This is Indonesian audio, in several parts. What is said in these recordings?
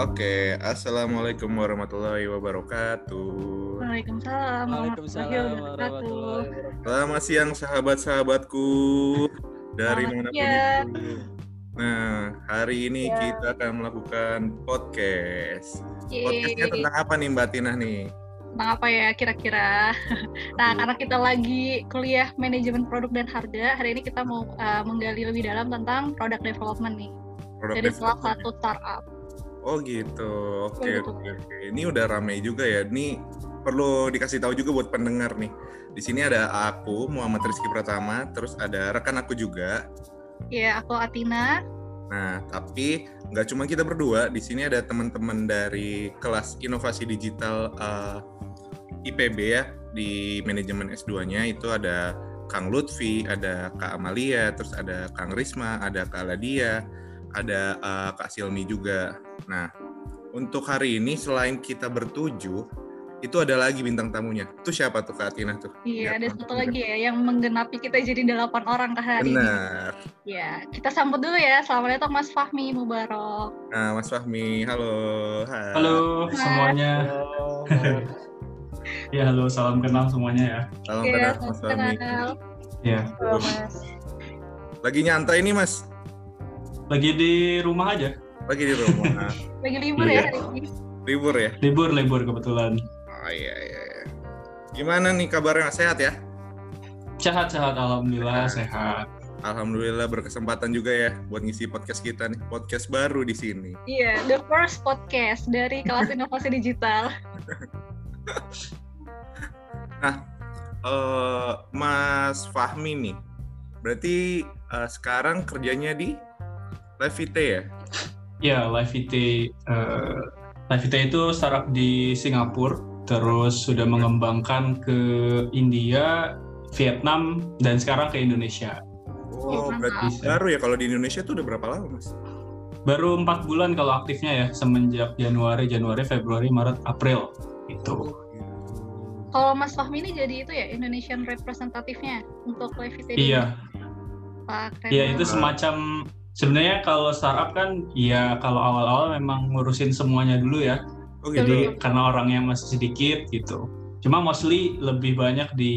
Oke, assalamualaikum warahmatullahi wabarakatuh. Waalaikumsalam warahmatullahi wabarakatuh. Selamat siang sahabat-sahabatku dari siang. itu. Nah, hari ini Ya. kita akan melakukan podcast. Podcastnya Yeay. tentang apa nih Mbak Tina nih? Tentang apa ya kira-kira? Nah, karena kita lagi kuliah manajemen produk dan harga, hari ini kita mau uh, menggali lebih dalam tentang product development nih Product dari salah satu startup. Oh gitu. Oke, Betul. oke, oke. Ini udah ramai juga ya. Ini perlu dikasih tahu juga buat pendengar nih. Di sini ada aku Muhammad Rizky Pratama, terus ada rekan aku juga. Ya, aku Atina. Nah, tapi nggak cuma kita berdua, di sini ada teman-teman dari kelas inovasi digital eh, IPB ya di manajemen S2-nya itu ada Kang Lutfi, ada Kak Amalia, terus ada Kang Risma, ada Kak Ladia, ada eh, Kak Silmi juga. Nah, untuk hari ini selain kita bertujuh, itu ada lagi bintang tamunya. Itu siapa tuh Kak Atina tuh? Iya, Ya, ada satu lagi ya yang menggenapi kita jadi delapan orang ke hari ini. Benar. Ya, kita sambut dulu ya. Selamat datang Mas Fahmi Mubarok. Nah, Mas Fahmi, halo. Hai. Halo Hai. semuanya. Ya halo, salam kenal semuanya ya. Salam Iya, kenal Mas Fahmi. kenal. Ya, Halo, Mas. Lagi nyantai nih Mas, lagi di rumah aja. Lagi di rumah. Lagi libur Iya. ya hari ini. Libur ya? Libur libur kebetulan. Oh iya iya. iya. Gimana nih kabarnya? Sehat ya? Sehat sehat alhamdulillah sehat. Alhamdulillah berkesempatan juga ya buat ngisi podcast kita nih. Podcast baru di sini. Iya, the first podcast dari kelas inovasi digital. Eh Mas Fahmi nih. Berarti eh, sekarang kerjanya di Levite ya? Ya, Live IT eh, Live IT itu startup di Singapura, terus sudah mengembangkan ke India, Vietnam, dan sekarang ke Indonesia. Oh, Iya, berarti baru ya kalau di Indonesia tuh udah berapa lama, Mas? Baru empat bulan kalau aktifnya ya, semenjak Januari, Januari, Februari, Maret, April. Itu. Kalau Mas Fahmi ini jadi itu ya Indonesian representatifnya untuk Live IT Iya, Iya itu semacam sebenarnya kalau startup kan ya kalau awal-awal memang ngurusin semuanya dulu ya. Oh gitu. Jadi karena orangnya masih sedikit gitu. Cuma mostly lebih banyak di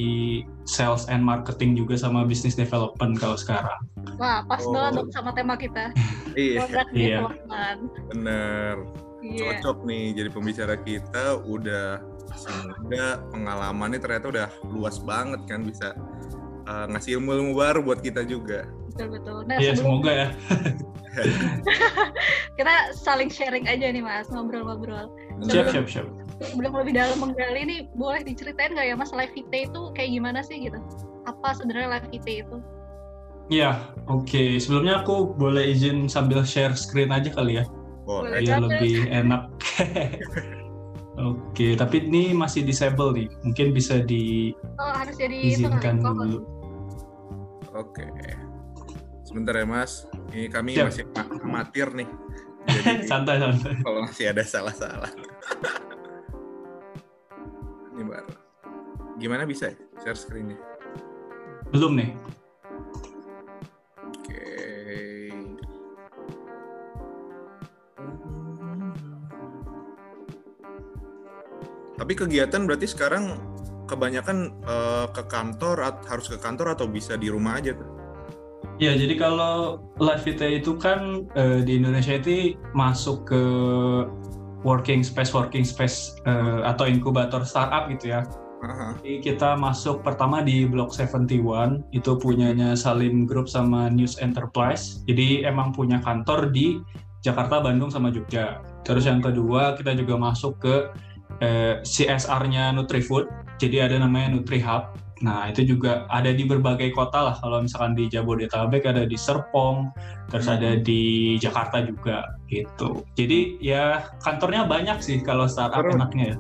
sales and marketing juga sama business development kalau sekarang. Wah, pas Oh. banget dong sama tema kita. Iya, Iya. bener. Iya. Cocok nih jadi pembicara kita udah muda, pengalamannya ternyata udah luas banget kan bisa eh, ngasih ilmu-ilmu baru buat kita juga. Betul betul. Nah, Iya sebelum semoga ya. kita saling sharing aja nih Mas, ngobrol-ngobrol. Siap siap siap. Sebelum lebih dalam menggali ini boleh diceritain nggak ya Mas Live IT itu kayak gimana sih gitu? Apa sebenarnya Live IT itu? Iya oke. Sebelumnya aku boleh izin sambil share screen aja kali ya, Boleh. Biar lebih enak. Oke, tapi ini masih disable nih. Mungkin bisa di Oh, harus jadi itu izinkan dulu. Oke. Sebentar ya Mas. Ini kami Siap. masih ma- amatir nih. Jadi santai santai. kalau masih ada salah-salah. Ini baru. Gimana bisa ya share screen-nya? Belum nih. Oke. Tapi kegiatan berarti sekarang kebanyakan eh, ke kantor harus ke kantor atau bisa di rumah aja tuh? Ya, jadi kalau Live IT itu kan eh, di Indonesia itu masuk ke working space working space eh, atau inkubator startup gitu ya. Aha. Jadi kita masuk pertama di Block 71 itu punyanya Salim Group sama News Enterprise. Jadi emang punya kantor di Jakarta, Bandung sama Jogja. Terus yang kedua kita juga masuk ke eh, CSR-nya Nutrifood. Jadi ada namanya NutriHub. Nah, itu juga ada di berbagai kota lah. Kalau misalkan di Jabodetabek ada di Serpong, terus ada di Jakarta juga gitu. Jadi ya kantornya banyak sih kalau startup enaknya ya.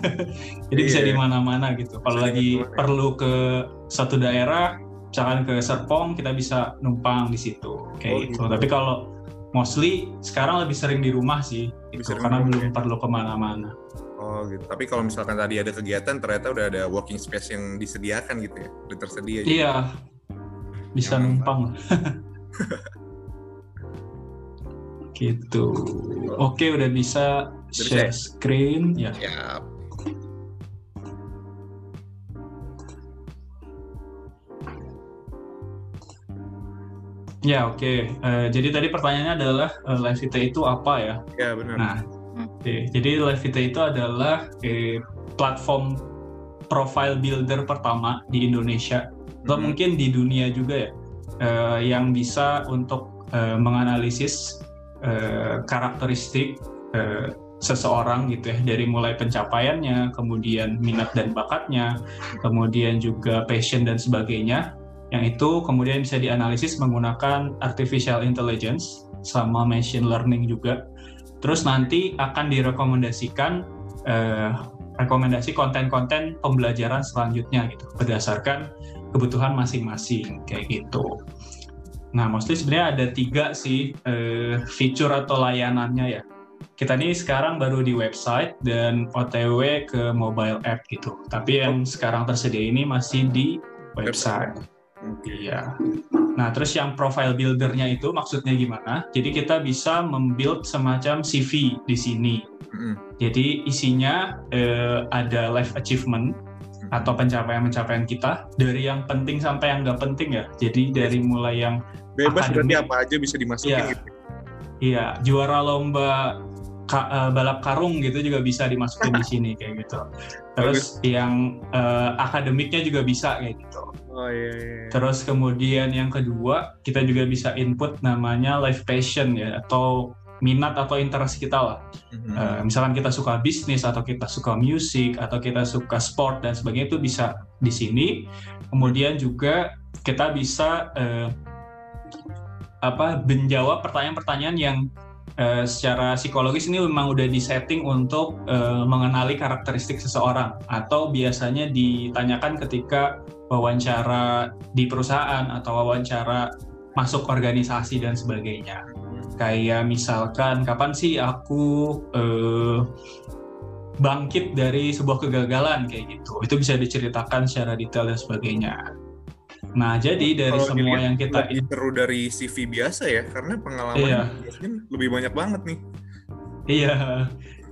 Jadi bisa Iya. di mana-mana gitu. Kalau lagi perlu ke satu daerah, misalkan ke Serpong, kita bisa numpang di situ kayak Oh, gitu. gitu. Tapi kalau mostly sekarang lebih sering di rumah sih, gitu, karena belum ya. perlu ke mana-mana. Oh gitu. Tapi kalau misalkan tadi ada kegiatan, ternyata udah ada working space yang disediakan gitu ya, udah tersedia. gitu. Iya, bisa Nyaman numpang. Gitu. Oke, udah bisa bisa share ya? screen ya. Ya. Ya, oke. Eh, jadi tadi pertanyaannya adalah eh, Live itu apa ya? Ya benar. Nah, oke. jadi Live Vita itu adalah eh, platform profile builder pertama di Indonesia atau Mhm. mungkin di dunia juga ya, eh, yang bisa untuk eh, menganalisis eh, karakteristik eh, seseorang gitu ya, dari mulai pencapaiannya, kemudian minat dan bakatnya, kemudian juga passion dan sebagainya, yang itu kemudian bisa dianalisis menggunakan artificial intelligence sama machine learning juga. Terus nanti akan direkomendasikan eh, rekomendasi konten-konten pembelajaran selanjutnya gitu berdasarkan kebutuhan masing-masing kayak gitu. Nah, mostly sebenarnya ada tiga sih eh, fitur atau layanannya ya. Kita nih sekarang baru di website dan OTW ke mobile app gitu. Tapi yang sekarang tersedia ini masih di website. Iya. Nah, terus yang profile buildernya itu maksudnya gimana? Jadi kita bisa membuild semacam CV di sini. Jadi isinya eh, ada life achievement atau pencapaian-pencapaian kita dari yang penting sampai yang nggak penting ya. Jadi dari mulai yang Bebas berarti Akademik. apa aja bisa dimasukin Iya. gitu. iya juara lomba ka- eh, balap karung gitu juga bisa dimasukin di sini kayak gitu. Terus yang eh, akademiknya juga bisa kayak gitu. Oh iya. iya. Terus kemudian yang kedua, kita juga bisa input namanya life passion ya, atau minat atau interest kita lah. Mhm. Eh, misalkan kita suka bisnis, atau kita suka musik, atau kita suka sport dan sebagainya itu bisa di sini. Kemudian juga kita bisa eh, apa menjawab pertanyaan-pertanyaan yang eh, secara psikologis ini memang udah disetting untuk eh, mengenali karakteristik seseorang atau biasanya ditanyakan ketika wawancara di perusahaan atau wawancara masuk organisasi dan sebagainya. Kayak misalkan kapan sih aku eh, bangkit dari sebuah kegagalan kayak gitu. Itu bisa diceritakan secara detail dan sebagainya. Nah, jadi dari Kalau semua dilihat yang kita lebih seru dari CV biasa ya, karena pengalaman Iya. lebih banyak banget nih. Iya,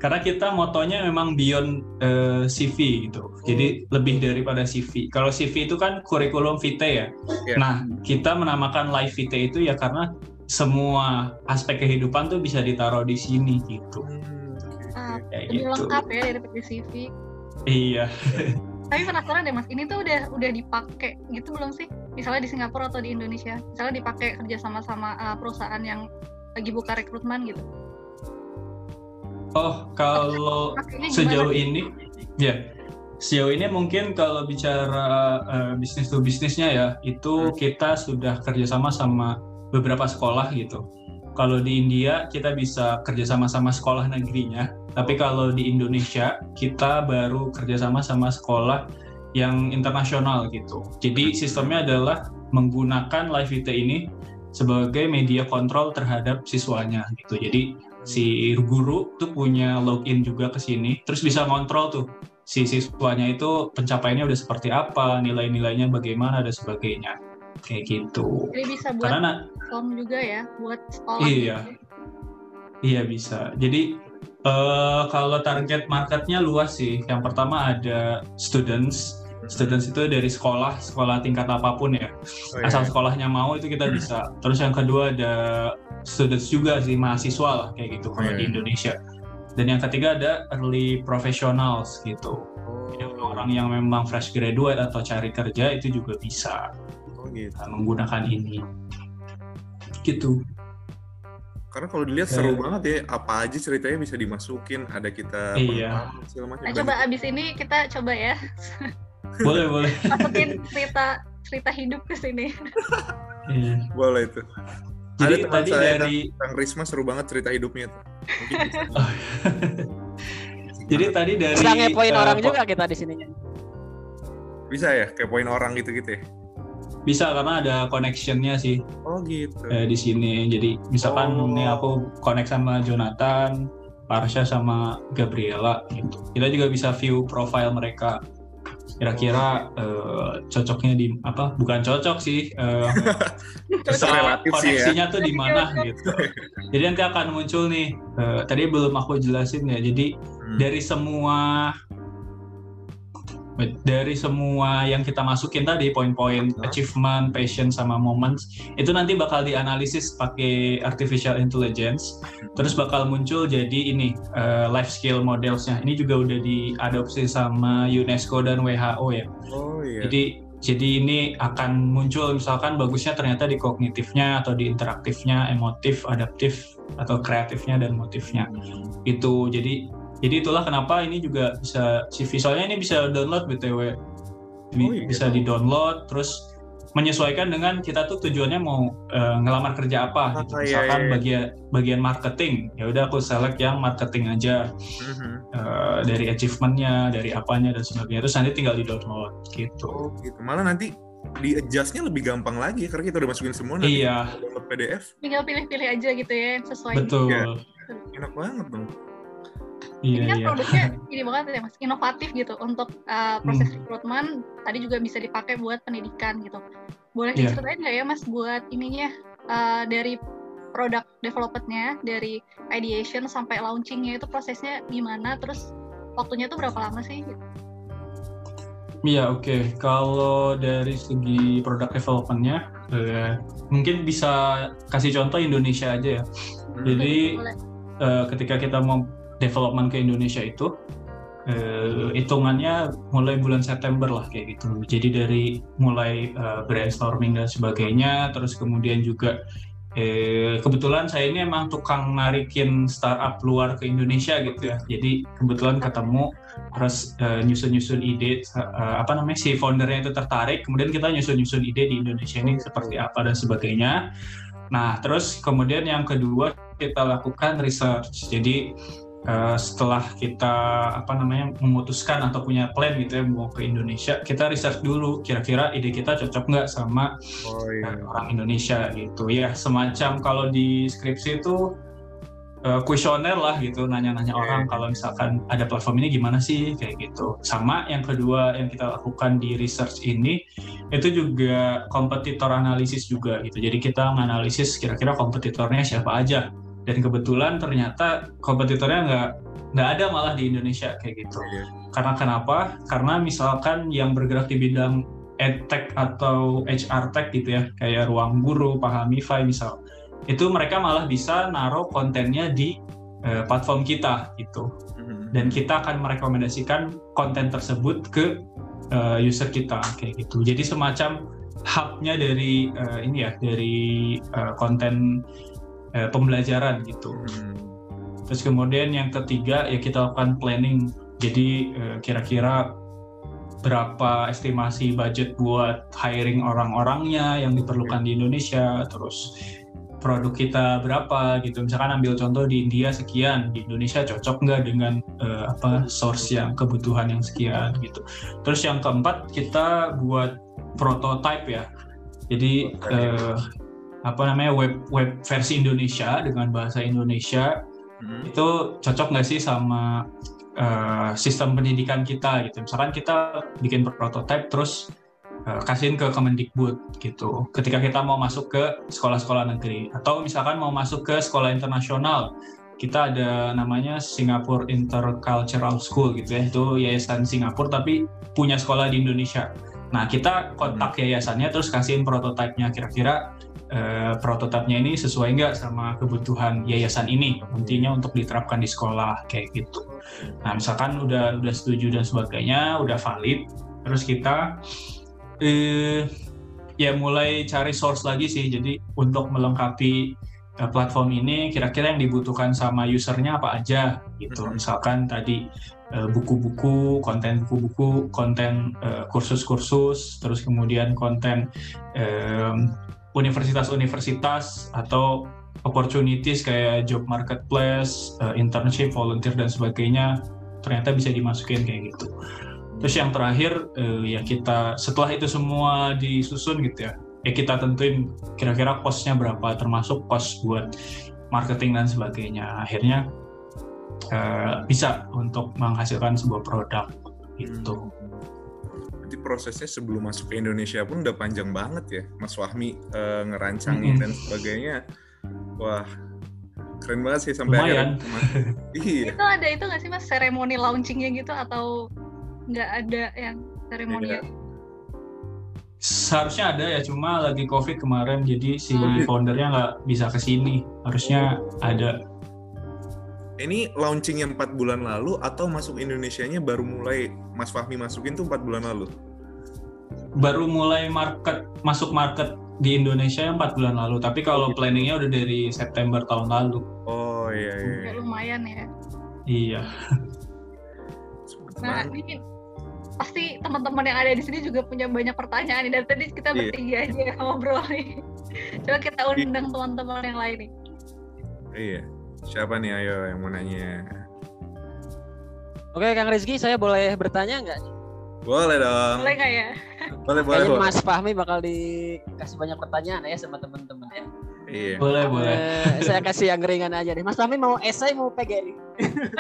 karena kita motonya memang beyond eh, CV gitu. Jadi lebih daripada CV. Kalau CV itu kan kurikulum vitae ya. Iya. Nah, kita menamakan life vitae itu ya karena semua aspek kehidupan tuh bisa ditaruh di sini gitu. Hmm, Ah. Kayak Lebih gitu. lengkap ya daripada CV. Iya. Tapi penasaran deh mas, ini tuh udah udah dipakai gitu belum sih? Misalnya di Singapura atau di Indonesia, misalnya dipakai kerja sama sama uh, perusahaan yang lagi buka rekrutmen gitu. Oh, kalau sejauh ini ya sejauh ini mungkin kalau bicara eh, bisnis to bisnisnya ya itu Hmm. kita sudah kerjasama sama beberapa sekolah gitu kalau di India kita bisa kerjasama sama sekolah negerinya. Tapi kalau di Indonesia kita baru kerjasama sama sekolah yang internasional gitu. Jadi sistemnya adalah menggunakan live VT ini sebagai media kontrol terhadap siswanya gitu. Jadi si guru tuh punya login juga ke sini, terus bisa ngontrol tuh si siswanya itu pencapaiannya udah seperti apa, nilai-nilainya bagaimana dan sebagainya, kayak gitu. Jadi bisa buat Karena na- form juga ya, buat sekolah. Iya. gitu. iya bisa. Jadi eh, kalau target marketnya luas sih. Yang pertama ada students. Students itu dari sekolah, sekolah tingkat apa pun ya. Oh, iya. asal sekolahnya mau itu kita bisa. Terus yang kedua ada students juga sih mahasiswa lah kayak gitu kalau Iya. di Indonesia. Dan yang ketiga ada early professionals gitu. Jadi Oh, orang yang memang fresh graduate atau cari kerja itu juga bisa oh gitu. uh, menggunakan ini. Gitu. Karena kalau dilihat Ya. seru banget ya, apa aja ceritanya bisa dimasukin, ada kita Iya. pengalaman, segala macam. Nah coba abis ini kita coba ya, Boleh, boleh. masukin cerita cerita hidup ke sini. Iya. Boleh itu. Jadi Ada teman tadi saya, dari Kang Risma seru banget cerita hidupnya tuh. Mungkin bisa. jadi tadi dari Bisa ngepoin uh, orang po- juga kita di sininya. bisa ya, kayak poin orang gitu-gitu ya. Bisa karena ada connectionnya sih Oh gitu. eh, di sini. Jadi misalkan Oh. ini aku connect sama Jonathan, Parsha sama Gabriela gitu. Kita juga bisa view profile mereka kira-kira uh, cocoknya di apa bukan cocok sih uh, koneksinya ya. tuh di mana gitu jadi nanti akan muncul nih uh, tadi belum aku jelasin ya jadi hmm. dari semua dari semua yang kita masukin tadi poin-poin achievement, passion sama moments itu nanti bakal dianalisis pakai artificial intelligence hmm. terus bakal muncul jadi ini uh, life skill modelsnya ini juga udah diadopsi sama UNESCO dan WHO ya oh, iya. jadi jadi ini akan muncul misalkan bagusnya ternyata di kognitifnya atau di interaktifnya, emotif, adaptif atau kreatifnya dan motifnya. Hmm. Itu jadi jadi itulah kenapa ini juga bisa si visualnya ini bisa download btw, oh, iya. bisa di download terus menyesuaikan dengan kita tuh tujuannya mau uh, ngelamar kerja apa gitu. Ah, iya, Misalkan iya, iya. bagian bagian marketing, ya udah aku select yang marketing aja mm-hmm. uh, dari achievementnya, dari apanya dan sebagainya. Terus nanti tinggal di download gitu. Oh, gitu. Malah nanti di adjustnya lebih gampang lagi karena kita udah masukin semua nanti iya. download PDF. Tinggal pilih-pilih aja gitu ya sesuai. Betul. Ya, enak banget dong. Iya, ini kan iya. produknya ini banget ya mas, inovatif gitu untuk uh, proses hmm. rekrutmen. Tadi juga bisa dipakai buat pendidikan gitu. Boleh yeah. diceritain nggak ya mas buat ininya uh, dari produk developmentnya, dari ideation sampai launchingnya itu prosesnya gimana? Terus waktunya tuh berapa lama sih? Iya oke. Okay. Kalau dari segi produk developmentnya, uh, mungkin bisa kasih contoh Indonesia aja ya. Hmm. Jadi uh, ketika kita mau development ke Indonesia itu uh, hitungannya mulai bulan September lah kayak gitu. Jadi dari mulai uh, brainstorming dan sebagainya, terus kemudian juga eh, kebetulan saya ini emang tukang narikin startup luar ke Indonesia gitu ya. Jadi kebetulan ketemu terus uh, nyusun-nyusun ide uh, apa namanya si foundernya itu tertarik, kemudian kita nyusun-nyusun ide di Indonesia ini seperti apa dan sebagainya. Nah, terus kemudian yang kedua kita lakukan research. Jadi uh, setelah kita apa namanya memutuskan atau punya plan gitu ya mau ke Indonesia kita research dulu kira-kira ide kita cocok nggak sama oh, iya. uh, orang Indonesia gitu ya semacam kalau di skripsi itu kuesioner uh, lah gitu nanya-nanya okay. orang kalau misalkan ada platform ini gimana sih kayak gitu sama yang kedua yang kita lakukan di research ini itu juga kompetitor analisis juga gitu jadi kita menganalisis kira-kira kompetitornya siapa aja dan kebetulan ternyata kompetitornya nggak nggak ada malah di Indonesia kayak gitu. Yeah. Karena kenapa? Karena misalkan yang bergerak di bidang edtech atau HR tech gitu ya, kayak ruang guru, Pahamify misal, itu mereka malah bisa naruh kontennya di uh, platform kita gitu. Mm-hmm. Dan kita akan merekomendasikan konten tersebut ke uh, user kita kayak gitu. Jadi semacam hubnya dari uh, ini ya, dari uh, konten eh, pembelajaran gitu. Hmm. Terus kemudian yang ketiga ya kita lakukan planning. Jadi eh, kira-kira berapa estimasi budget buat hiring orang-orangnya yang diperlukan di Indonesia, terus produk kita berapa gitu. Misalkan ambil contoh di India sekian, di Indonesia cocok nggak dengan uh, apa source yang kebutuhan yang sekian gitu. Terus yang keempat kita buat prototype ya. Jadi uh, apa namanya web web versi Indonesia dengan bahasa Indonesia hmm. itu cocok nggak sih sama uh, sistem pendidikan kita gitu misalkan kita bikin prototipe terus uh, kasihin ke Kemendikbud gitu ketika kita mau masuk ke sekolah-sekolah negeri atau misalkan mau masuk ke sekolah internasional kita ada namanya Singapore Intercultural School gitu ya itu yayasan Singapura tapi punya sekolah di Indonesia nah kita kontak hmm. yayasannya terus kasihin prototipenya kira-kira uh, prototipenya ini sesuai nggak sama kebutuhan yayasan ini nantinya untuk diterapkan di sekolah kayak gitu. Nah misalkan udah udah setuju dan sebagainya, udah valid, terus kita uh, ya mulai cari source lagi sih. Jadi untuk melengkapi uh, platform ini kira-kira yang dibutuhkan sama usernya apa aja gitu. Mm-hmm. Misalkan tadi buku-buku, konten buku-buku, konten kursus-kursus, terus kemudian konten um, universitas-universitas atau opportunities kayak job marketplace, uh, internship, volunteer dan sebagainya ternyata bisa dimasukin kayak gitu. Terus yang terakhir uh, ya kita setelah itu semua disusun gitu ya, ya kita tentuin kira-kira costnya berapa termasuk cost buat marketing dan sebagainya. Akhirnya uh, bisa untuk menghasilkan sebuah produk gitu. Berarti prosesnya sebelum masuk ke Indonesia pun udah panjang banget ya, Mas Wahmi uh, ngerancangin hmm. dan sebagainya. Wah, keren banget sih sampai Lumayan. akhirnya. iya. Itu ada itu nggak sih mas seremoni launchingnya gitu atau nggak ada yang seremoni? Iya. Seharusnya ada ya, cuma lagi COVID kemarin, jadi si hmm. foundernya nggak bisa ke sini. Harusnya ada. Ini launching yang empat bulan lalu atau masuk Indonesia-nya baru mulai Mas Fahmi masukin tuh empat bulan lalu? Baru mulai market masuk market di Indonesia yang empat bulan lalu. Tapi kalau oh, gitu. planningnya udah dari September tahun lalu. Oh iya iya. Ya, lumayan ya. Iya. Nah ini pasti teman-teman yang ada di sini juga punya banyak pertanyaan nih. Dan tadi kita iya. bertiga yeah. aja ngobrol nih. Coba kita undang teman-teman yang lain nih. Iya. Siapa nih ayo yang mau nanya? Oke Kang Rizky, saya boleh bertanya nggak? Boleh dong. Boleh nggak ya? Boleh, boleh. Kayaknya Mas Fahmi bakal dikasih banyak pertanyaan ya sama teman-teman ya. Iya. Boleh, boleh. saya kasih yang ringan aja deh. Mas Fahmi mau esai mau PG nih?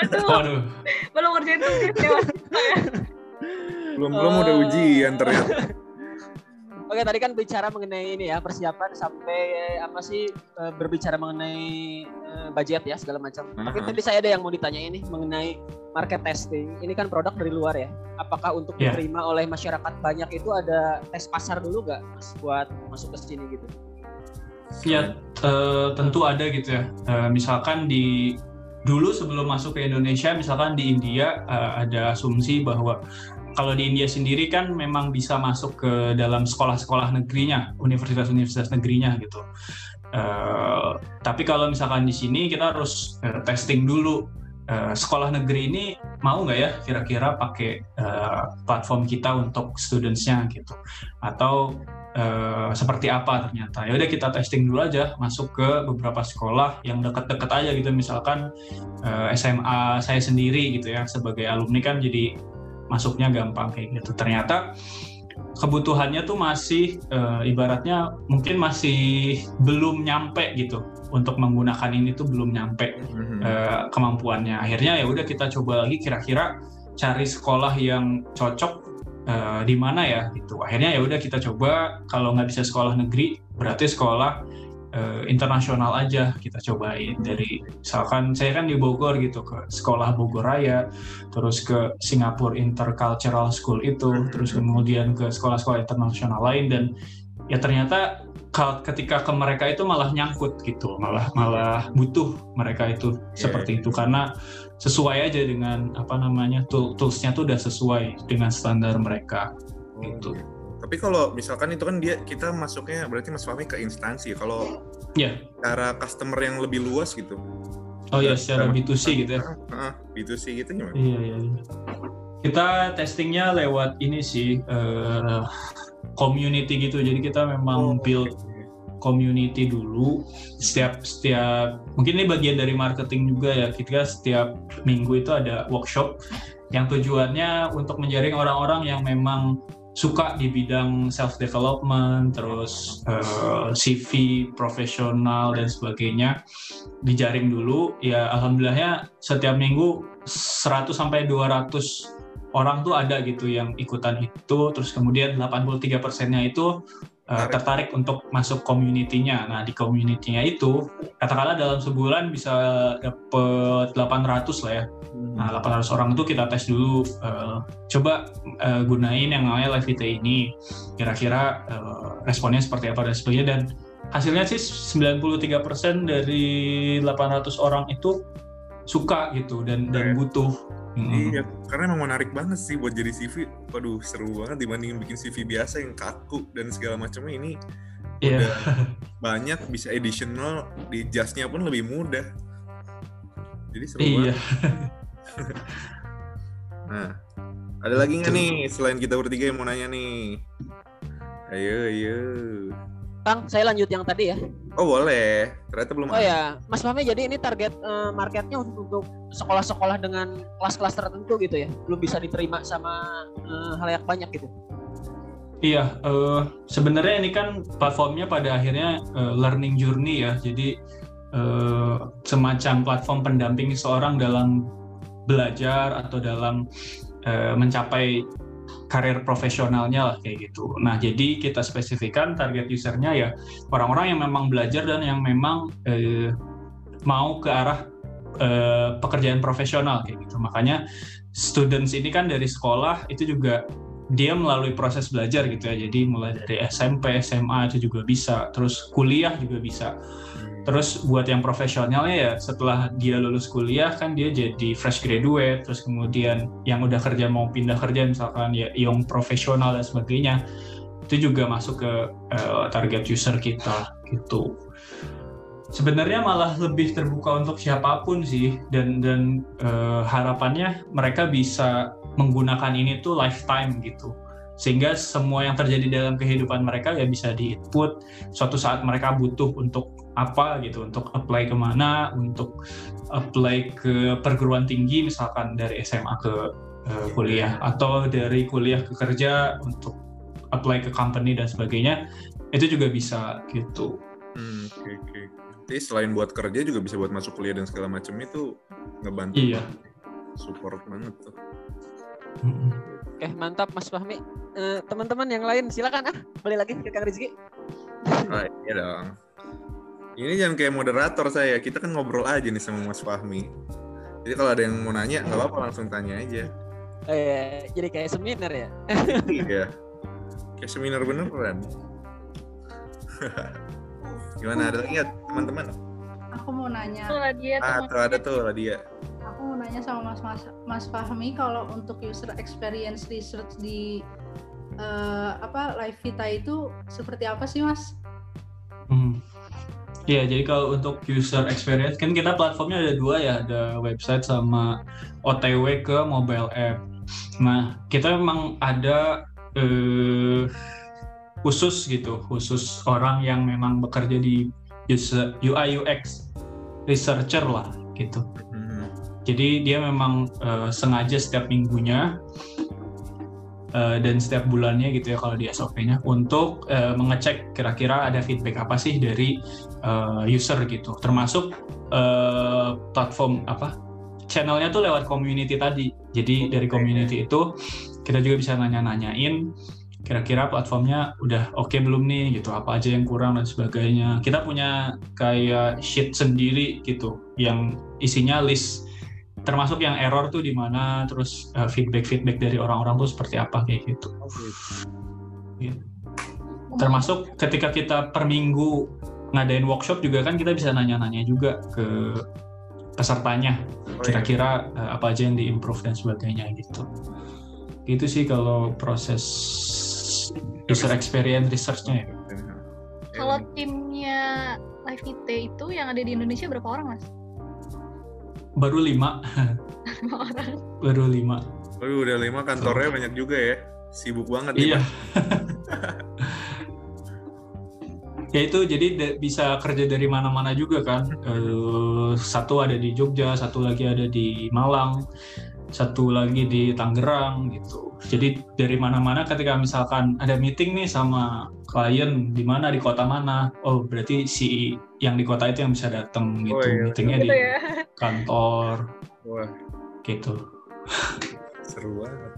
Aduh. Aduh. Belum ngerjain tuh ya. belum belum udah ujian ternyata. Oke tadi kan bicara mengenai ini ya persiapan sampai apa sih eh, berbicara mengenai eh, budget ya segala macam. Uh -huh. Tapi tadi saya ada yang mau ditanya ini mengenai market testing. Ini kan produk dari luar ya. Apakah untuk yeah. diterima oleh masyarakat banyak itu ada tes pasar dulu nggak mas buat masuk ke sini gitu? Ya uh, tentu ada gitu ya. Uh, misalkan di dulu sebelum masuk ke Indonesia, misalkan di India uh, ada asumsi bahwa kalau di India sendiri kan memang bisa masuk ke dalam sekolah-sekolah negerinya, universitas-universitas negerinya gitu. Uh, tapi kalau misalkan di sini kita harus uh, testing dulu uh, sekolah negeri ini mau nggak ya kira-kira pakai uh, platform kita untuk studentsnya gitu, atau uh, seperti apa ternyata. Ya udah kita testing dulu aja, masuk ke beberapa sekolah yang dekat-dekat aja gitu, misalkan uh, SMA saya sendiri gitu ya sebagai alumni kan jadi masuknya gampang kayak gitu. Ternyata kebutuhannya tuh masih e, ibaratnya mungkin masih belum nyampe gitu untuk menggunakan ini tuh belum nyampe e, kemampuannya. Akhirnya ya udah kita coba lagi kira-kira cari sekolah yang cocok e, di mana ya gitu. Akhirnya ya udah kita coba kalau nggak bisa sekolah negeri berarti sekolah uh, internasional aja kita cobain. Dari misalkan saya kan di Bogor gitu ke sekolah Bogor Raya terus ke Singapore Intercultural School itu terus kemudian ke sekolah-sekolah internasional lain dan ya ternyata ketika ke mereka itu malah nyangkut gitu malah malah butuh mereka itu yeah. seperti itu. karena sesuai aja dengan apa namanya toolsnya tuh udah sesuai dengan standar mereka. Oh, gitu. Tapi kalau misalkan itu kan dia kita masuknya berarti Mas Fahmi ke instansi. Kalau ya cara customer yang lebih luas gitu. Oh ya secara B2C gitu ya. Uh, B2C gitu gimana? Iya, iya iya. Kita testingnya lewat ini sih uh, community gitu. Jadi kita memang oh, build community dulu setiap setiap mungkin ini bagian dari marketing juga ya kita setiap minggu itu ada workshop yang tujuannya untuk menjaring orang-orang yang memang suka di bidang self development terus uh, eh, CV profesional dan sebagainya dijaring dulu. Ya alhamdulillahnya setiap minggu 100 sampai 200 orang tuh ada gitu yang ikutan itu. Terus kemudian 83 persennya itu uh, tertarik untuk masuk community-nya. Nah, di community-nya itu katakanlah dalam sebulan bisa dapet 800 lah ya. Hmm. Nah, 800 orang itu kita tes dulu uh, coba uh, gunain yang namanya live VT ini. Kira-kira uh, responnya seperti apa dan sebagainya dan hasilnya sih 93% dari 800 orang itu suka gitu dan dan butuh Hmm. Iya, karena emang menarik banget sih buat jadi CV. Waduh, seru banget dibandingin bikin CV biasa yang kaku dan segala macamnya ini yeah. udah banyak bisa additional di jasnya pun lebih mudah. Jadi seru iya. banget. nah, ada lagi nggak nih selain kita bertiga yang mau nanya nih? Ayo, ayo. Kang, saya lanjut yang tadi ya. Oh boleh, ternyata belum. Oh ada. ya, Mas Fahmi, jadi ini target uh, marketnya untuk, untuk sekolah-sekolah dengan kelas-kelas tertentu gitu ya, belum bisa diterima sama uh, halayak banyak gitu. Iya, uh, sebenarnya ini kan platformnya pada akhirnya uh, learning journey ya, jadi uh, semacam platform pendamping seorang dalam belajar atau dalam uh, mencapai karir profesionalnya lah kayak gitu. Nah jadi kita spesifikkan target usernya ya orang-orang yang memang belajar dan yang memang eh, mau ke arah eh, pekerjaan profesional kayak gitu. Makanya students ini kan dari sekolah itu juga dia melalui proses belajar gitu ya. Jadi mulai dari SMP, SMA itu juga bisa, terus kuliah juga bisa. Terus buat yang profesionalnya ya setelah dia lulus kuliah kan dia jadi fresh graduate, terus kemudian yang udah kerja mau pindah kerja misalkan ya yang profesional dan sebagainya itu juga masuk ke uh, target user kita gitu. Sebenarnya malah lebih terbuka untuk siapa pun sih dan dan uh, harapannya mereka bisa menggunakan ini tuh lifetime gitu sehingga semua yang terjadi dalam kehidupan mereka ya bisa di input suatu saat mereka butuh untuk apa gitu untuk apply ke mana untuk apply ke perguruan tinggi misalkan dari SMA ke uh, kuliah atau dari kuliah ke kerja untuk apply ke company dan sebagainya itu juga bisa gitu. Hmm, oke okay, oke. Okay. Jadi selain buat kerja juga bisa buat masuk kuliah dan segala macam itu ngebantu. Iya. Support banget tuh. Oke mantap Mas Fahmi. Uh, teman-teman yang lain silakan ah balik lagi ke Kang Rizky. Oh, iya dong. Ini jangan kayak moderator saya. Kita kan ngobrol aja nih sama Mas Fahmi. Jadi kalau ada yang mau nanya, nggak apa-apa langsung tanya aja. Oh, iya. Jadi kayak seminar ya? iya. Kayak seminar beneran. Gimana? Ada lagi teman-teman? Aku mau nanya. Tuh dia, ah, tuh ada tuh lah dia. Aku mau nanya sama Mas Mas, Mas Fahmi kalau untuk user experience research di uh, apa Live Vita itu seperti apa sih Mas? Hmm. Iya, jadi kalau untuk user experience kan kita platformnya ada dua ya, ada website sama OTW ke mobile app. Nah, kita memang ada eh, khusus gitu, khusus orang yang memang bekerja di user UI UX researcher lah gitu. Jadi dia memang eh, sengaja setiap minggunya uh, dan setiap bulannya gitu ya kalau di SOP-nya untuk uh, mengecek kira-kira ada feedback apa sih dari uh, user gitu. Termasuk uh, platform apa? Channelnya tuh lewat community tadi. Jadi dari community itu kita juga bisa nanya-nanyain kira-kira platformnya udah oke okay belum nih gitu apa aja yang kurang dan sebagainya. Kita punya kayak sheet sendiri gitu yang isinya list termasuk yang error tuh di mana terus uh, eh, feedback feedback dari orang-orang tuh seperti apa kayak gitu. Ya. Termasuk ketika kita per minggu ngadain workshop juga kan kita bisa nanya-nanya juga ke pesertanya oh, iya. kira-kira uh, apa aja yang diimprove dan sebagainya gitu. Gitu sih kalau proses user experience researchnya ya. Kalau timnya Live IT itu yang ada di Indonesia berapa orang mas? Baru lima. Baru lima. Waduh, udah lima kantornya oh. banyak juga ya. Sibuk banget iya. Ya itu jadi bisa kerja dari mana-mana juga kan. Uh, satu ada di Jogja satu lagi ada di Malang satu lagi di Tangerang gitu. Jadi dari mana-mana ketika misalkan ada meeting nih sama klien di mana di kota mana oh berarti si yang di kota itu yang bisa datang gitu. Oh, iya. meetingnya gitu di ya. kantor. Wah. Gitu. Seru banget.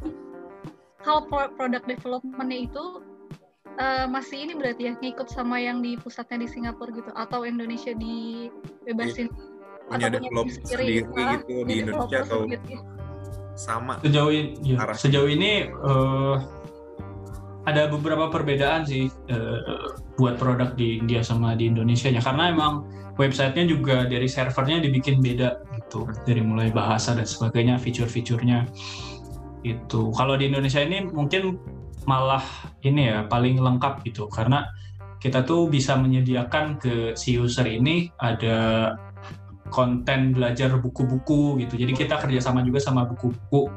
Kalau product developmentnya itu uh, masih ini berarti ya ngikut sama yang di pusatnya di Singapura gitu atau Indonesia dibebasin punya develop sendiri, sendiri gitu di Indonesia atau gitu? Sama. Sejauh ini ya, sejauh ini uh, ada beberapa perbedaan sih uh, buat produk di India sama di Indonesia nya. Karena emang websitenya juga dari servernya dibikin beda gitu dari mulai bahasa dan sebagainya fitur-fiturnya itu kalau di Indonesia ini mungkin malah ini ya paling lengkap gitu. Karena kita tuh bisa menyediakan ke si user ini ada konten belajar buku-buku gitu jadi kita kerjasama juga sama buku-buku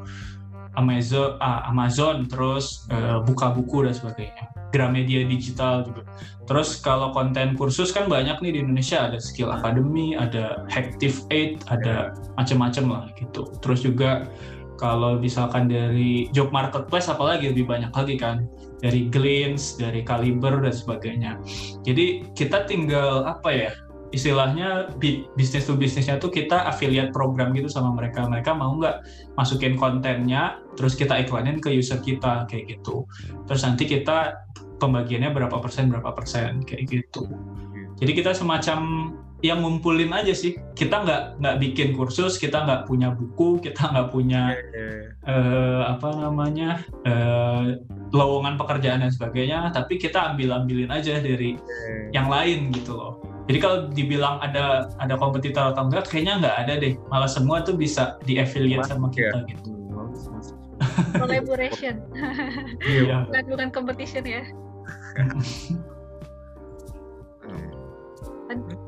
Amazon, uh, Amazon terus uh, buka buku dan sebagainya. Gramedia digital juga. Terus kalau konten kursus kan banyak nih di Indonesia ada Skill Academy, ada Active Aid, ada macam-macam lah gitu. Terus juga kalau misalkan dari job marketplace apalagi lebih banyak lagi kan dari Glints, dari Caliber dan sebagainya. Jadi kita tinggal apa ya istilahnya bisnis to bisnisnya tuh kita affiliate program gitu sama mereka. Mereka mau nggak masukin kontennya, terus kita iklanin ke user kita kayak gitu. Terus nanti kita pembagiannya berapa persen berapa persen kayak gitu. Jadi kita semacam yang ngumpulin aja sih. Kita nggak nggak bikin kursus, kita nggak punya buku, kita nggak punya uh, apa namanya uh, lowongan pekerjaan dan sebagainya. Tapi kita ambil ambilin aja dari yang lain gitu loh. Jadi kalau dibilang ada ada kompetitor atau enggak, kayaknya nggak ada deh. Malah semua tuh bisa di affiliate sama kita ya. gitu. Collaboration. Iya. bukan bukan competition ya.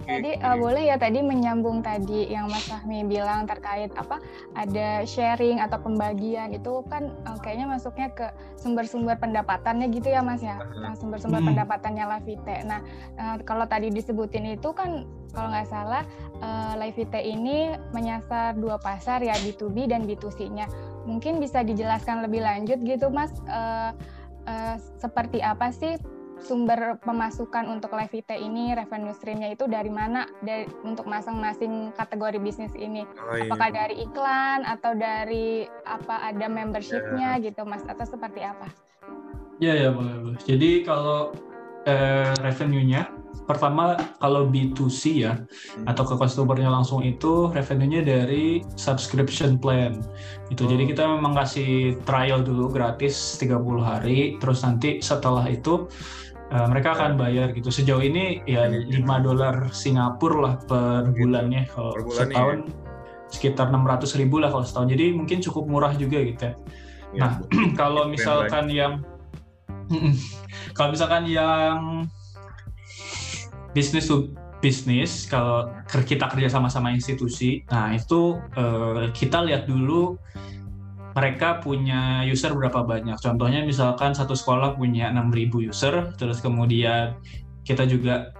Tadi uh, boleh ya tadi menyambung tadi yang Mas Fahmi bilang terkait apa ada sharing atau pembagian itu kan uh, kayaknya masuknya ke sumber-sumber pendapatannya gitu ya Mas ya sumber-sumber hmm. pendapatannya Lavite. Nah uh, kalau tadi disebutin itu kan kalau nggak salah uh, Lavite ini menyasar dua pasar ya B2B dan B2C-nya. Mungkin bisa dijelaskan lebih lanjut gitu Mas uh, uh, seperti apa sih sumber pemasukan untuk Levite ini revenue streamnya itu dari mana dari untuk masing-masing kategori bisnis ini oh, iya. apakah dari iklan atau dari apa ada membershipnya yeah. gitu mas atau seperti apa? Ya ya boleh boleh. Jadi kalau eh, revenue-nya pertama kalau B2C ya hmm. atau ke customernya langsung itu revenue-nya dari subscription plan itu oh. jadi kita memang kasih trial dulu gratis 30 hari terus nanti setelah itu uh, mereka akan bayar gitu. Sejauh ini ya 5 dolar Singapura lah per gitu. bulannya kalau per bulan setahun ya. sekitar 600 ribu lah kalau setahun. Jadi mungkin cukup murah juga gitu ya. ya nah, kalau misalkan yang kalau misalkan yang bisnis to bisnis kalau kita kerja sama sama institusi, nah itu uh, kita lihat dulu mereka punya user berapa banyak. Contohnya misalkan satu sekolah punya 6.000 user, terus kemudian kita juga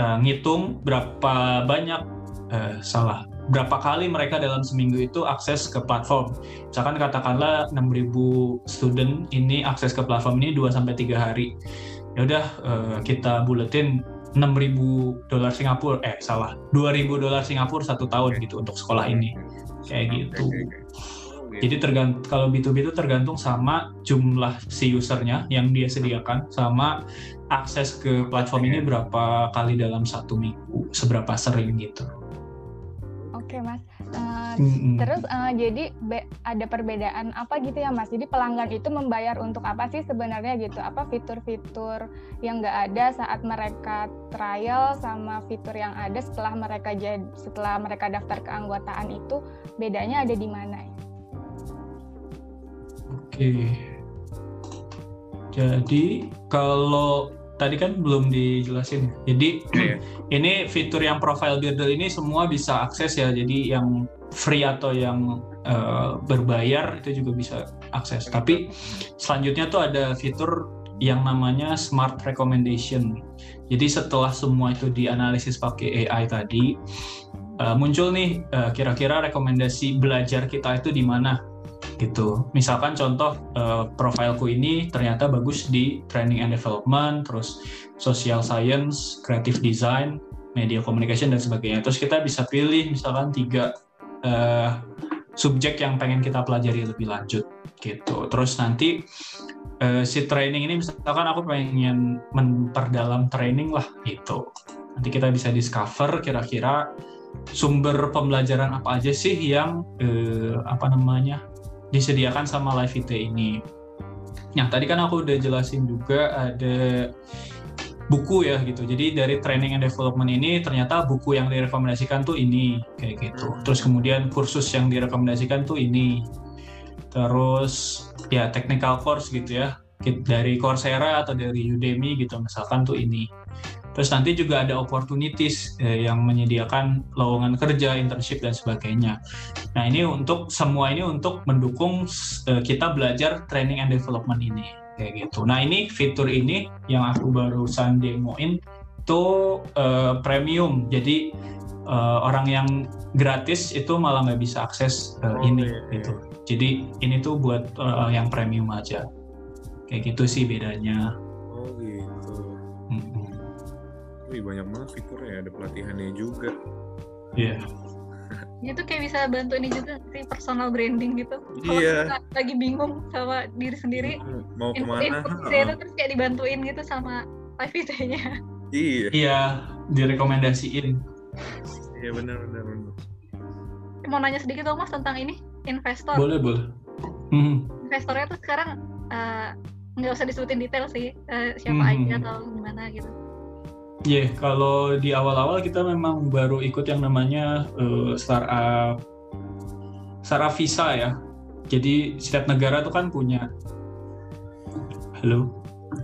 uh, ngitung berapa banyak uh, salah berapa kali mereka dalam seminggu itu akses ke platform. Misalkan katakanlah 6.000 student ini akses ke platform ini 2 sampai 3 hari. Ya udah uh, kita buletin 6.000 dolar Singapura eh salah 2.000 dolar Singapura satu tahun gitu untuk sekolah ini. Kayak gitu. Jadi tergantung kalau B2B itu tergantung sama jumlah si usernya yang dia sediakan sama akses ke platform ini berapa kali dalam satu minggu, seberapa sering gitu. Oke mas, uh, mm-hmm. terus uh, jadi be- ada perbedaan apa gitu ya mas? Jadi pelanggan itu membayar untuk apa sih sebenarnya gitu? Apa fitur-fitur yang nggak ada saat mereka trial sama fitur yang ada setelah mereka jadi setelah mereka daftar keanggotaan itu bedanya ada di mana? Ya? Oke. Jadi kalau tadi kan belum dijelasin. Jadi yeah. ini fitur yang profile builder ini semua bisa akses ya. Jadi yang free atau yang uh, berbayar itu juga bisa akses. Tapi selanjutnya tuh ada fitur yang namanya smart recommendation. Jadi setelah semua itu dianalisis pakai AI tadi, uh, muncul nih uh, kira-kira rekomendasi belajar kita itu di mana gitu. Misalkan contoh uh, profilku ini ternyata bagus di training and development, terus social science, creative design, media communication dan sebagainya. Terus kita bisa pilih misalkan tiga uh, subjek yang pengen kita pelajari lebih lanjut gitu. Terus nanti uh, si training ini misalkan aku pengen memperdalam training lah gitu. Nanti kita bisa discover kira-kira sumber pembelajaran apa aja sih yang eh, apa namanya disediakan sama Live IT ini. Nah, tadi kan aku udah jelasin juga ada buku ya gitu. Jadi dari training and development ini ternyata buku yang direkomendasikan tuh ini kayak gitu. Hmm. Terus kemudian kursus yang direkomendasikan tuh ini. Terus ya technical course gitu ya. Dari Coursera atau dari Udemy gitu misalkan tuh ini. Terus nanti juga ada opportunities eh, yang menyediakan lowongan kerja, internship dan sebagainya. Nah ini untuk semua ini untuk mendukung eh, kita belajar training and development ini kayak gitu. Nah ini fitur ini yang aku barusan demoin itu eh, premium. Jadi eh, orang yang gratis itu malah nggak bisa akses eh, oh, ini iya, iya. gitu. Jadi ini tuh buat uh, yang premium aja. Kayak gitu sih bedanya. Wih banyak banget fiturnya, ada pelatihannya juga. Iya. Yeah. itu kayak bisa bantu ini juga sih personal branding gitu. Iya. Kalau lagi bingung sama diri sendiri, mau ke mana? Itu terus kayak dibantuin gitu sama live VT-nya. Iya. Iya, direkomendasiin. Iya benar benar benar. Mau nanya sedikit dong mas tentang ini investor. Boleh boleh. Hmm. Investornya tuh sekarang nggak uh, usah disebutin detail sih uh, siapa hmm. aja atau gimana gitu. Iya, yeah, kalau di awal-awal kita memang baru ikut yang namanya uh, startup startup visa ya. Jadi setiap negara tuh kan punya. Halo.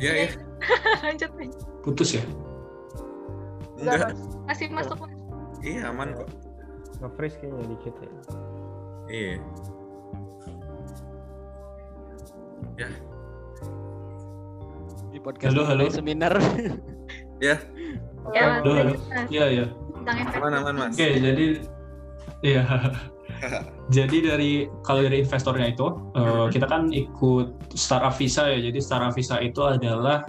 Iya yeah, iya. Yeah. Lanjut Putus ya? Enggak. Masih masuk. Iya aman kok. Nge-freeze kayaknya dikit ya. Iya. Ya. Di podcast halo, halo. seminar. ya. Ya, halo. Iya, iya. Aman, aman, Mas. Oke, jadi iya. jadi dari kalau dari investornya itu uh, kita kan ikut startup visa ya. Jadi startup visa itu adalah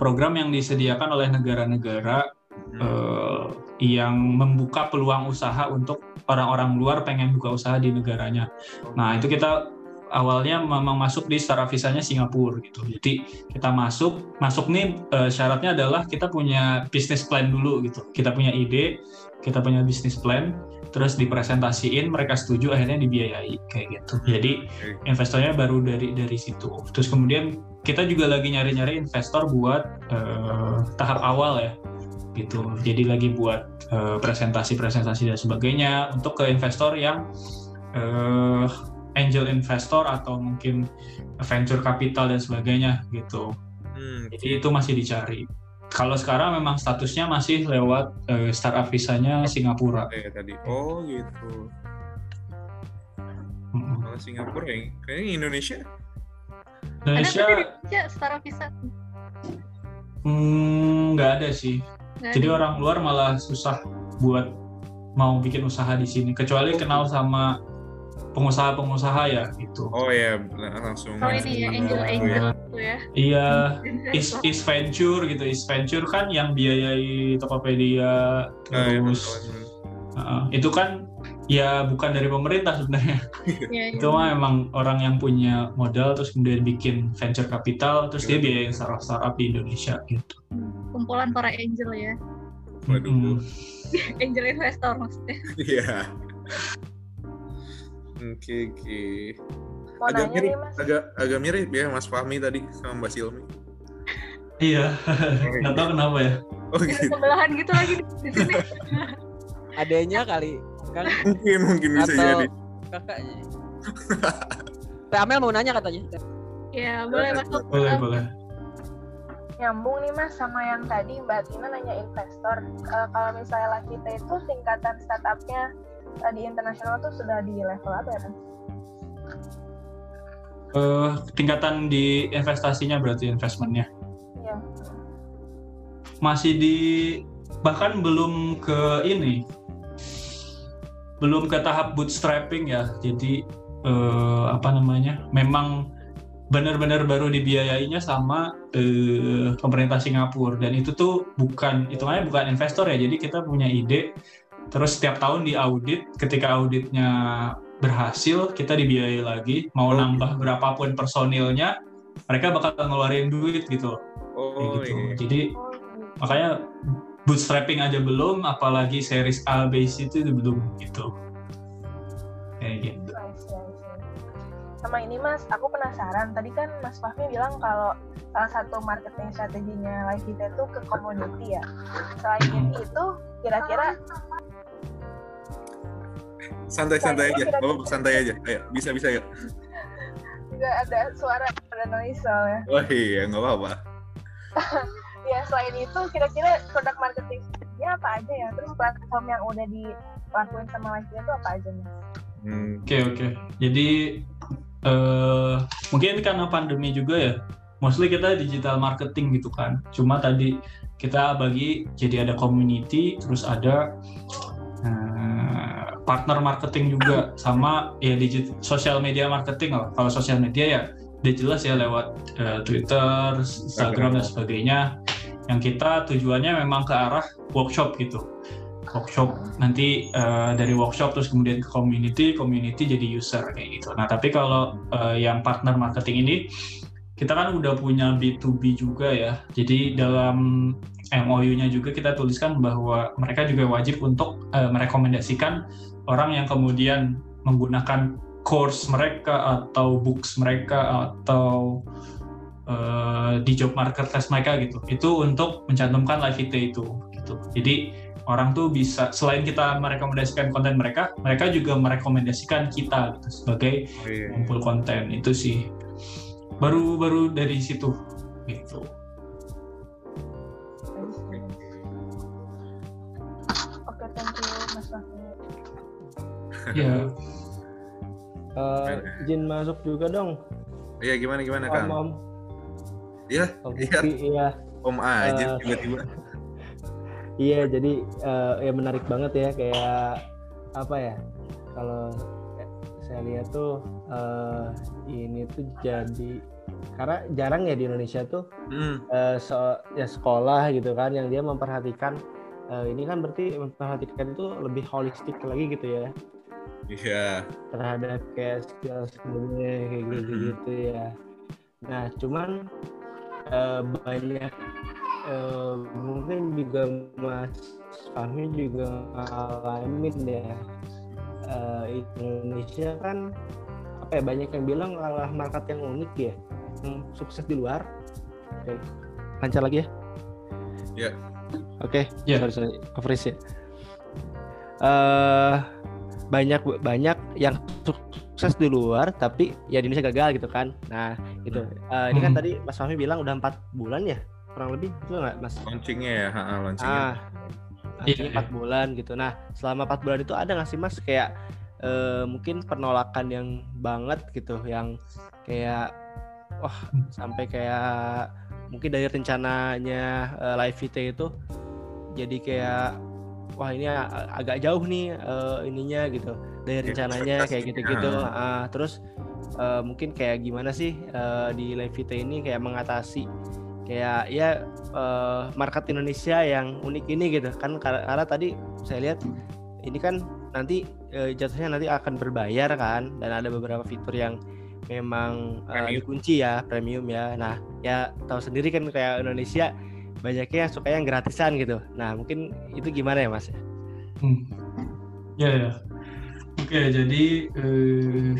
program yang disediakan oleh negara-negara hmm. uh, yang membuka peluang usaha untuk orang-orang luar pengen buka usaha di negaranya. Nah itu kita awalnya memang masuk di startup visanya Singapura gitu. Jadi kita masuk, masuk nih uh, syaratnya adalah kita punya bisnis plan dulu gitu. Kita punya ide, kita punya bisnis plan, terus dipresentasiin, mereka setuju, akhirnya dibiayai kayak gitu. Jadi investornya baru dari dari situ. Terus kemudian kita juga lagi nyari-nyari investor buat uh, tahap awal ya gitu. Jadi lagi buat presentasi-presentasi uh, dan sebagainya untuk ke investor yang uh, angel investor atau mungkin venture capital dan sebagainya gitu. Hmm. Jadi itu masih dicari. Kalau sekarang memang statusnya masih lewat uh, startup visanya Singapura. Ya, tadi. Oh gitu. Hmm. Kalau Singapura ya, kayaknya Indonesia. Indonesia. Ada Indonesia startup visa? Hmm, nggak ada sih. Jadi orang luar malah susah buat mau bikin usaha di sini. Kecuali kenal sama pengusaha-pengusaha ya gitu. Oh ya langsung. Oh ini ya angel angel gitu ya. Iya, is is venture gitu. Is venture kan yang biayai Tokopedia terus. Oh, ya, uh, itu kan ya bukan dari pemerintah sebenarnya. ya, itu mah emang orang yang punya modal terus kemudian bikin venture capital terus dia biayain startup startup di Indonesia gitu. Kumpulan para angel ya. Waduh. Hmm. angel investor maksudnya. Iya. Oke oke. Agak mirip, nih, agak agak mirip ya Mas Fahmi tadi sama Mbak Silmi. Iya, nggak tahu kenapa ya. Oh gitu. Sebelahan gitu lagi di sini. Adanya kali kan mungkin mungkin bisa Atau jadi. Kakaknya Teh Amel mau nanya katanya. Ya boleh masuk boleh boleh nyambung nih mas sama yang tadi Mbak Tina nanya investor. Uh, kalau misalnya kita itu tingkatan startupnya uh, di internasional tuh sudah di level apa ya kan? Uh, tingkatan di investasinya berarti investmentnya. Iya. Masih di bahkan belum ke ini. Belum ke tahap bootstrapping ya. Jadi eh, apa namanya? Memang benar-benar baru dibiayainya sama eh, pemerintah Singapura. Dan itu tuh bukan hitungannya bukan investor ya. Jadi kita punya ide terus setiap tahun diaudit ketika auditnya berhasil kita dibiayai lagi mau oh. nambah berapapun personilnya mereka bakal ngeluarin duit gitu oh, gitu iya. jadi makanya bootstrapping aja belum, apalagi series A base itu belum gitu. Kayak gitu. Sama ini Mas, aku penasaran. Tadi kan Mas Fahmi bilang kalau salah satu marketing strateginya Live kita itu ke community ya. Selain itu, kira-kira santai-santai aja, oh santai aja, ayo bisa bisa ya. Juga ada suara ada noise soalnya. Oh iya, nggak apa-apa. ya selain itu kira-kira produk marketingnya apa aja ya terus platform yang udah dilakuin sama Live itu apa aja mas? Oke hmm. oke okay, okay. jadi uh, mungkin karena pandemi juga ya mostly kita digital marketing gitu kan cuma tadi kita bagi jadi ada community terus ada partner marketing juga sama ya digital social media marketing lah. Kalau sosial media ya udah jelas ya lewat uh, Twitter, Instagram dan sebagainya. Yang kita tujuannya memang ke arah workshop gitu. Workshop nanti uh, dari workshop terus kemudian ke community community jadi user kayak gitu. Nah tapi kalau uh, yang partner marketing ini kita kan udah punya B2B juga ya. Jadi dalam MOU-nya juga kita tuliskan bahwa mereka juga wajib untuk uh, merekomendasikan orang yang kemudian menggunakan course mereka atau books mereka atau uh, di job marketplace mereka gitu. Itu untuk mencantumkan live IT itu gitu. Jadi orang tuh bisa selain kita merekomendasikan konten mereka mereka juga merekomendasikan kita gitu sebagai oh, iya. kumpul konten. Itu sih. Baru baru dari situ gitu Ya, Uh, izin masuk juga dong. Iya gimana gimana kang? Om. Iya, iya. Iya. Om aja Uh, tiba-tiba. Iya, jadi uh, ya menarik banget ya kayak apa ya? Kalau saya lihat tuh uh, ini tuh jadi karena jarang ya di Indonesia tuh Hmm. uh, so, ya sekolah gitu kan yang dia memperhatikan uh, ini kan berarti memperhatikan itu lebih holistik lagi gitu ya Iya. terhadap kayak skill skillnya kayak gitu gitu ya nah cuman eh, banyak eh, mungkin juga Mas Fahmi juga ngalamin ya Eh, Indonesia kan apa ya banyak yang bilang kalah market yang unik ya yang sukses di luar oke lancar lagi ya Ya. oke Ya. sorry sorry coverage ya eh banyak banyak yang sukses di luar tapi ya di Indonesia gagal gitu kan nah itu Eh, ini kan Hmm. tadi Mas Fahmi bilang udah empat bulan ya kurang lebih itu nggak Mas Launchingnya ya, ha, ha, launchingnya. ah Iya, iya. empat bulan gitu nah selama empat bulan itu ada nggak sih Mas kayak eh, mungkin penolakan yang banget gitu yang kayak wah sampai kayak mungkin dari rencananya eh, live VT itu jadi kayak wah ini agak jauh nih eh, ininya gitu dari Ya, rencananya kayak gitu-gitu. Ah, terus eh, mungkin kayak gimana sih eh, di live VT ini kayak mengatasi kayak ya eh, market Indonesia yang unik ini gitu. Kan karena, karena tadi saya lihat ini kan nanti eh, jatuhnya nanti akan berbayar kan dan ada beberapa fitur yang memang Premium. dikunci ya premium ya. Nah ya tahu sendiri kan kayak Indonesia banyaknya suka yang gratisan gitu nah mungkin itu gimana ya mas Hmm. Ya, ya. Oke, jadi eh,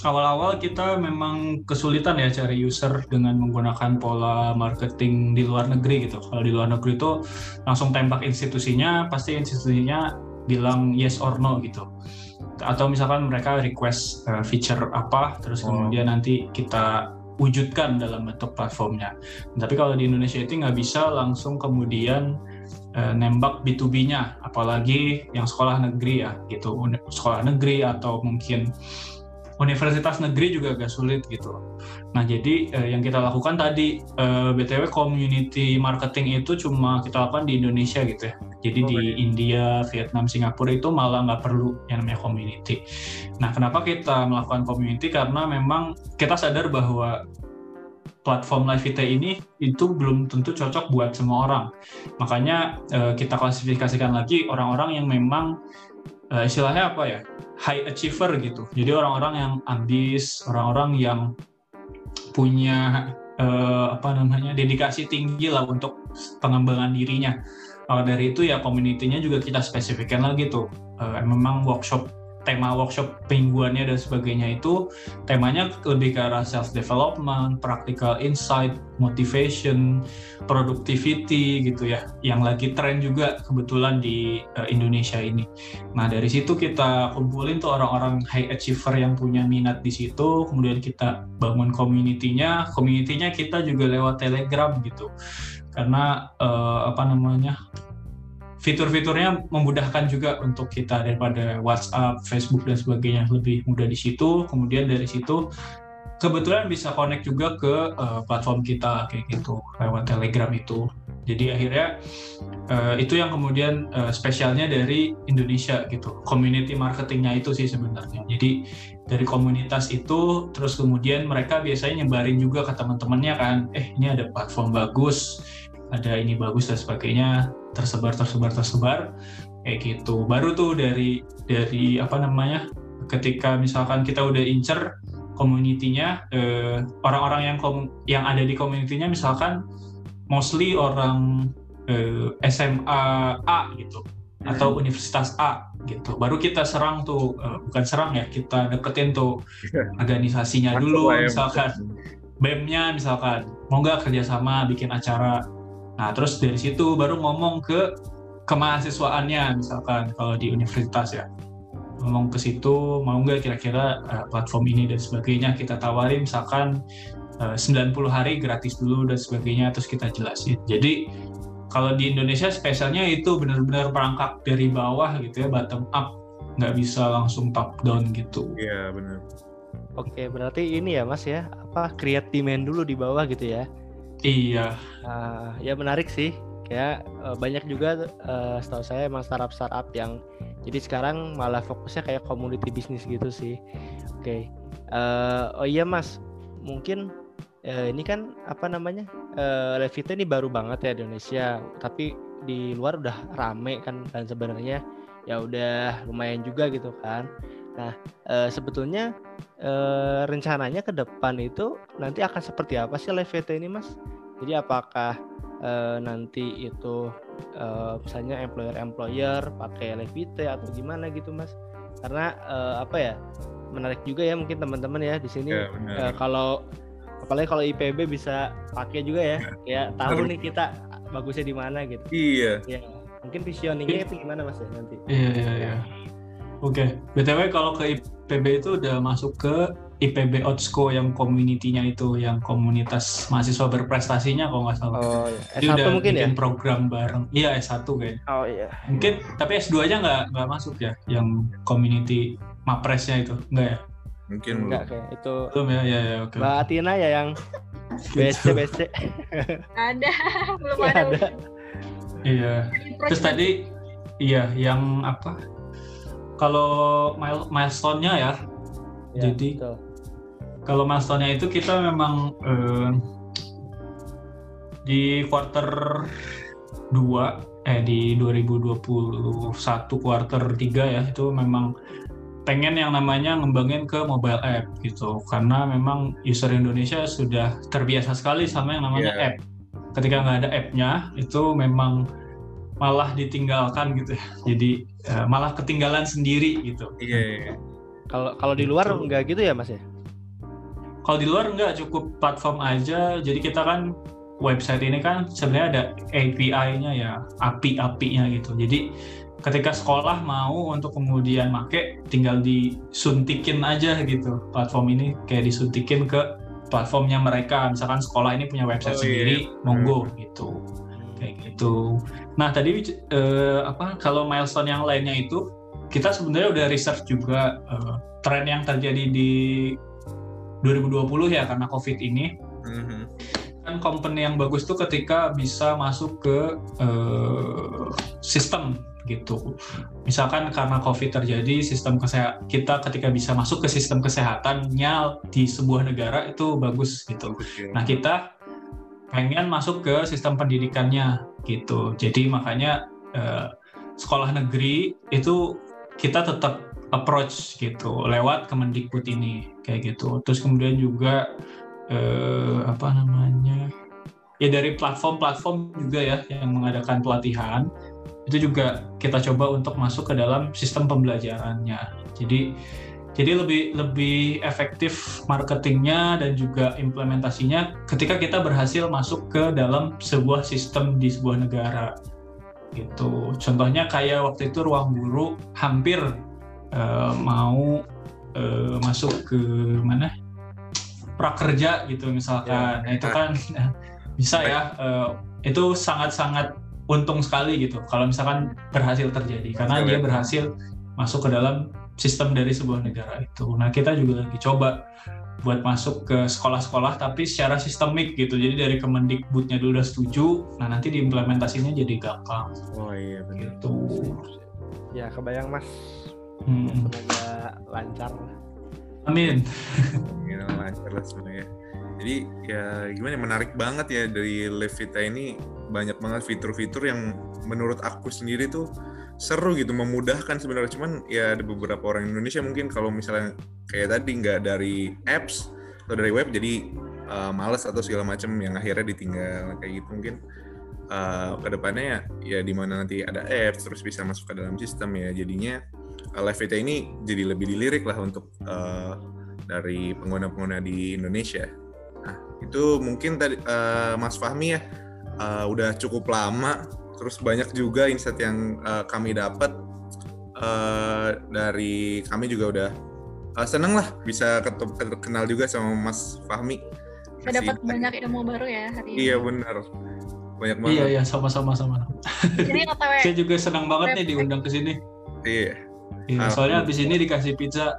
awal-awal kita memang kesulitan ya cari user dengan menggunakan pola marketing di luar negeri gitu. Kalau di luar negeri itu langsung tembak institusinya, pasti institusinya bilang yes or no gitu. Atau misalkan mereka request eh, feature apa, terus Oh. kemudian nanti kita wujudkan dalam bentuk platformnya. Tapi kalau di Indonesia itu nggak bisa langsung kemudian eh, nembak B2B-nya, apalagi yang sekolah negeri ya, gitu, sekolah negeri atau mungkin universitas negeri juga agak sulit gitu. Nah jadi eh, yang kita lakukan tadi eh, btw community marketing itu cuma kita lakukan di Indonesia gitu ya. Jadi di Oke. India, Vietnam, Singapura itu malah nggak perlu yang namanya community. Nah kenapa kita melakukan community? Karena memang kita sadar bahwa platform live VT ini itu belum tentu cocok buat semua orang. Makanya eh, kita klasifikasikan lagi orang-orang yang memang eh, istilahnya apa ya high achiever gitu. Jadi orang-orang yang ambis, orang-orang yang punya eh, apa namanya dedikasi tinggi lah untuk pengembangan dirinya. Maka dari itu ya community-nya juga kita spesifikkan lagi tuh. Eh, memang workshop tema workshop mingguannya dan sebagainya itu temanya lebih ke arah self development, practical insight, motivation, productivity gitu ya, yang lagi tren juga kebetulan di uh, Indonesia ini. Nah dari situ kita kumpulin tuh orang-orang high achiever yang punya minat di situ, kemudian kita bangun community-nya. Kita juga lewat Telegram gitu, karena uh, apa namanya fitur-fiturnya memudahkan juga untuk kita daripada WhatsApp, Facebook dan sebagainya lebih mudah di situ. Kemudian dari situ kebetulan bisa connect juga ke uh, platform kita kayak gitu lewat Telegram itu. Jadi akhirnya uh, itu yang kemudian uh, spesialnya dari Indonesia gitu. Community marketingnya itu sih sebenarnya. Jadi dari komunitas itu terus kemudian mereka biasanya nyebarin juga ke teman-temannya kan, eh ini ada platform bagus ada ini bagus dan sebagainya tersebar tersebar tersebar kayak gitu. Baru tuh dari dari apa namanya ketika misalkan kita udah incer komunitinya eh, orang-orang yang kom yang ada di komunitinya misalkan mostly orang eh, SMA A gitu atau hmm. universitas A gitu. Baru kita serang tuh uh, bukan serang ya kita deketin tuh organisasinya dulu misalkan. BEM-nya misalkan mau nggak kerjasama bikin acara nah terus dari situ baru ngomong ke kemahasiswaannya misalkan kalau di universitas ya. Ngomong ke situ mau nggak kira-kira uh, platform ini dan sebagainya kita tawarin misalkan eh, uh, 90 hari gratis dulu dan sebagainya terus kita jelasin. Jadi kalau di Indonesia spesialnya itu benar-benar perangkap dari bawah gitu ya bottom up nggak bisa langsung top down gitu. Iya benar. Oke berarti ini ya mas ya apa create demand dulu di bawah gitu ya iya. Uh, ya menarik sih. Kayak uh, banyak juga uh, setahu saya emang startup startup yang jadi sekarang malah fokusnya kayak community bisnis gitu sih. Oke. Okay. uh, oh iya mas. Mungkin uh, ini kan apa namanya uh, Levita ini baru banget ya di Indonesia tapi di luar udah rame kan dan sebenarnya ya udah lumayan juga gitu kan nah uh, sebetulnya uh, rencananya ke depan itu nanti akan seperti apa sih Levita ini mas? Jadi apakah uh, nanti itu uh, misalnya employer-employer pakai Levita atau gimana gitu mas? Karena uh, apa ya menarik juga ya mungkin teman-teman ya di sini. Ya, uh, kalau apalagi kalau IPB bisa pakai juga ya. Kayak tahu nih kita bagusnya di mana gitu. Iya. Ya mungkin visioningnya itu gimana mas ya nanti? Iya iya. Iya oke okay. btw kalau ke IPB itu udah masuk ke IPB Otsko yang community-nya itu yang komunitas mahasiswa berprestasinya kalau nggak salah. Oh iya. S1 udah mungkin ya? program bareng. Iya S1 kayaknya. Oh iya. Mungkin tapi S2-nya nggak nggak masuk ya yang community mapresnya itu. Enggak ya? Mungkin enggak kayak itu. Belum ya, ya, ya oke. Okay. Mbak Atina ya yang BC BC. ada, belum ada. ada. Iya. Terus tadi iya yang apa? Kalau milestone-nya ya. ya jadi betul. kalau milestone-nya itu kita memang eh, di quarter 2 eh di 2021 quarter 3 ya itu memang pengen yang namanya ngembangin ke mobile app gitu karena memang user Indonesia sudah terbiasa sekali sama yang namanya yeah. app ketika nggak ada appnya itu memang malah ditinggalkan gitu ya jadi uh, malah ketinggalan sendiri gitu iya yeah, yeah. kalau kalau di luar gitu. nggak gitu ya mas ya kalau di luar nggak cukup platform aja jadi kita kan website ini kan sebenarnya ada API-nya ya API-API-nya gitu jadi ketika sekolah mau untuk kemudian make tinggal disuntikin aja gitu platform ini kayak disuntikin ke platformnya mereka misalkan sekolah ini punya website oh, iya, sendiri iya. monggo hmm. gitu kayak gitu nah tadi eh, apa kalau milestone yang lainnya itu kita sebenarnya udah research juga eh, tren yang terjadi di 2020 ya karena covid ini mm -hmm. kan company yang bagus tuh ketika bisa masuk ke eh, sistem gitu. Misalkan karena COVID terjadi, sistem kesehatan kita ketika bisa masuk ke sistem kesehatannya di sebuah negara itu bagus gitu. Nah kita pengen masuk ke sistem pendidikannya gitu. Jadi makanya eh, sekolah negeri itu kita tetap approach gitu lewat Kemendikbud ini kayak gitu. Terus kemudian juga eh, apa namanya ya dari platform-platform juga ya yang mengadakan pelatihan itu juga kita coba untuk masuk ke dalam sistem pembelajarannya. Jadi jadi lebih lebih efektif marketingnya dan juga implementasinya ketika kita berhasil masuk ke dalam sebuah sistem di sebuah negara gitu. Contohnya kayak waktu itu ruang guru hampir uh, mau uh, masuk ke mana prakerja gitu misalkan. Ya, nah itu kan bisa ya. Uh, itu sangat-sangat untung sekali gitu kalau misalkan berhasil terjadi karena dia berhasil masuk ke dalam sistem dari sebuah negara itu. Nah kita juga lagi coba buat masuk ke sekolah-sekolah tapi secara sistemik gitu. Jadi dari Kemendikbudnya dulu udah setuju, nah nanti diimplementasinya jadi gampang. Oh iya benar. Gitu. Ya kebayang mas. Hmm. Semoga lancar. Amin. lancar lah sebenarnya. Jadi ya gimana menarik banget ya dari Levita ini. Banyak banget fitur-fitur yang menurut aku sendiri tuh seru gitu memudahkan sebenarnya. Cuman ya ada beberapa orang Indonesia mungkin kalau misalnya kayak tadi nggak dari apps atau dari web jadi uh, males atau segala macam yang akhirnya ditinggal kayak gitu mungkin. Uh, ke depannya ya ya di mana nanti ada apps terus bisa masuk ke dalam sistem ya. Jadinya uh, VT ini jadi lebih dilirik lah untuk uh, dari pengguna-pengguna di Indonesia. Itu mungkin tadi uh, Mas Fahmi ya uh, udah cukup lama terus banyak juga insight yang uh, kami dapat uh, dari kami juga udah uh, seneng lah bisa kenal juga sama Mas Fahmi. Saya dapat banyak ilmu baru ya hari ini. Iya benar banyak banget. Iya iya sama-sama sama. Jadi. Saya juga senang banget nih diundang ke sini. Iya. Iya, soalnya habis ini dikasih pizza.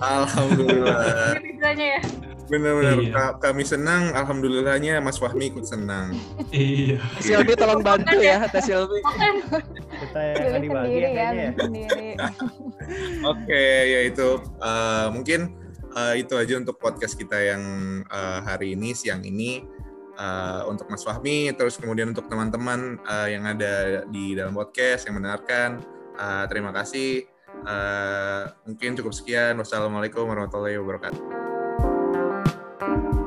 Alhamdulillah. Pizzanya ya. Benar-benar iya. kami senang, alhamdulillahnya Mas Fahmi ikut senang. iya. Silvi tolong bantu ya, Teh Silvi. Kita yang dibagi ya, ya. Oke, ya itu uh, mungkin uh, itu aja untuk podcast kita yang uh, hari ini siang ini uh, untuk Mas Fahmi, terus kemudian untuk teman-teman uh, yang ada di dalam podcast yang mendengarkan. Uh, terima kasih. Uh, mungkin cukup sekian. Wassalamualaikum warahmatullahi wabarakatuh. Thank you.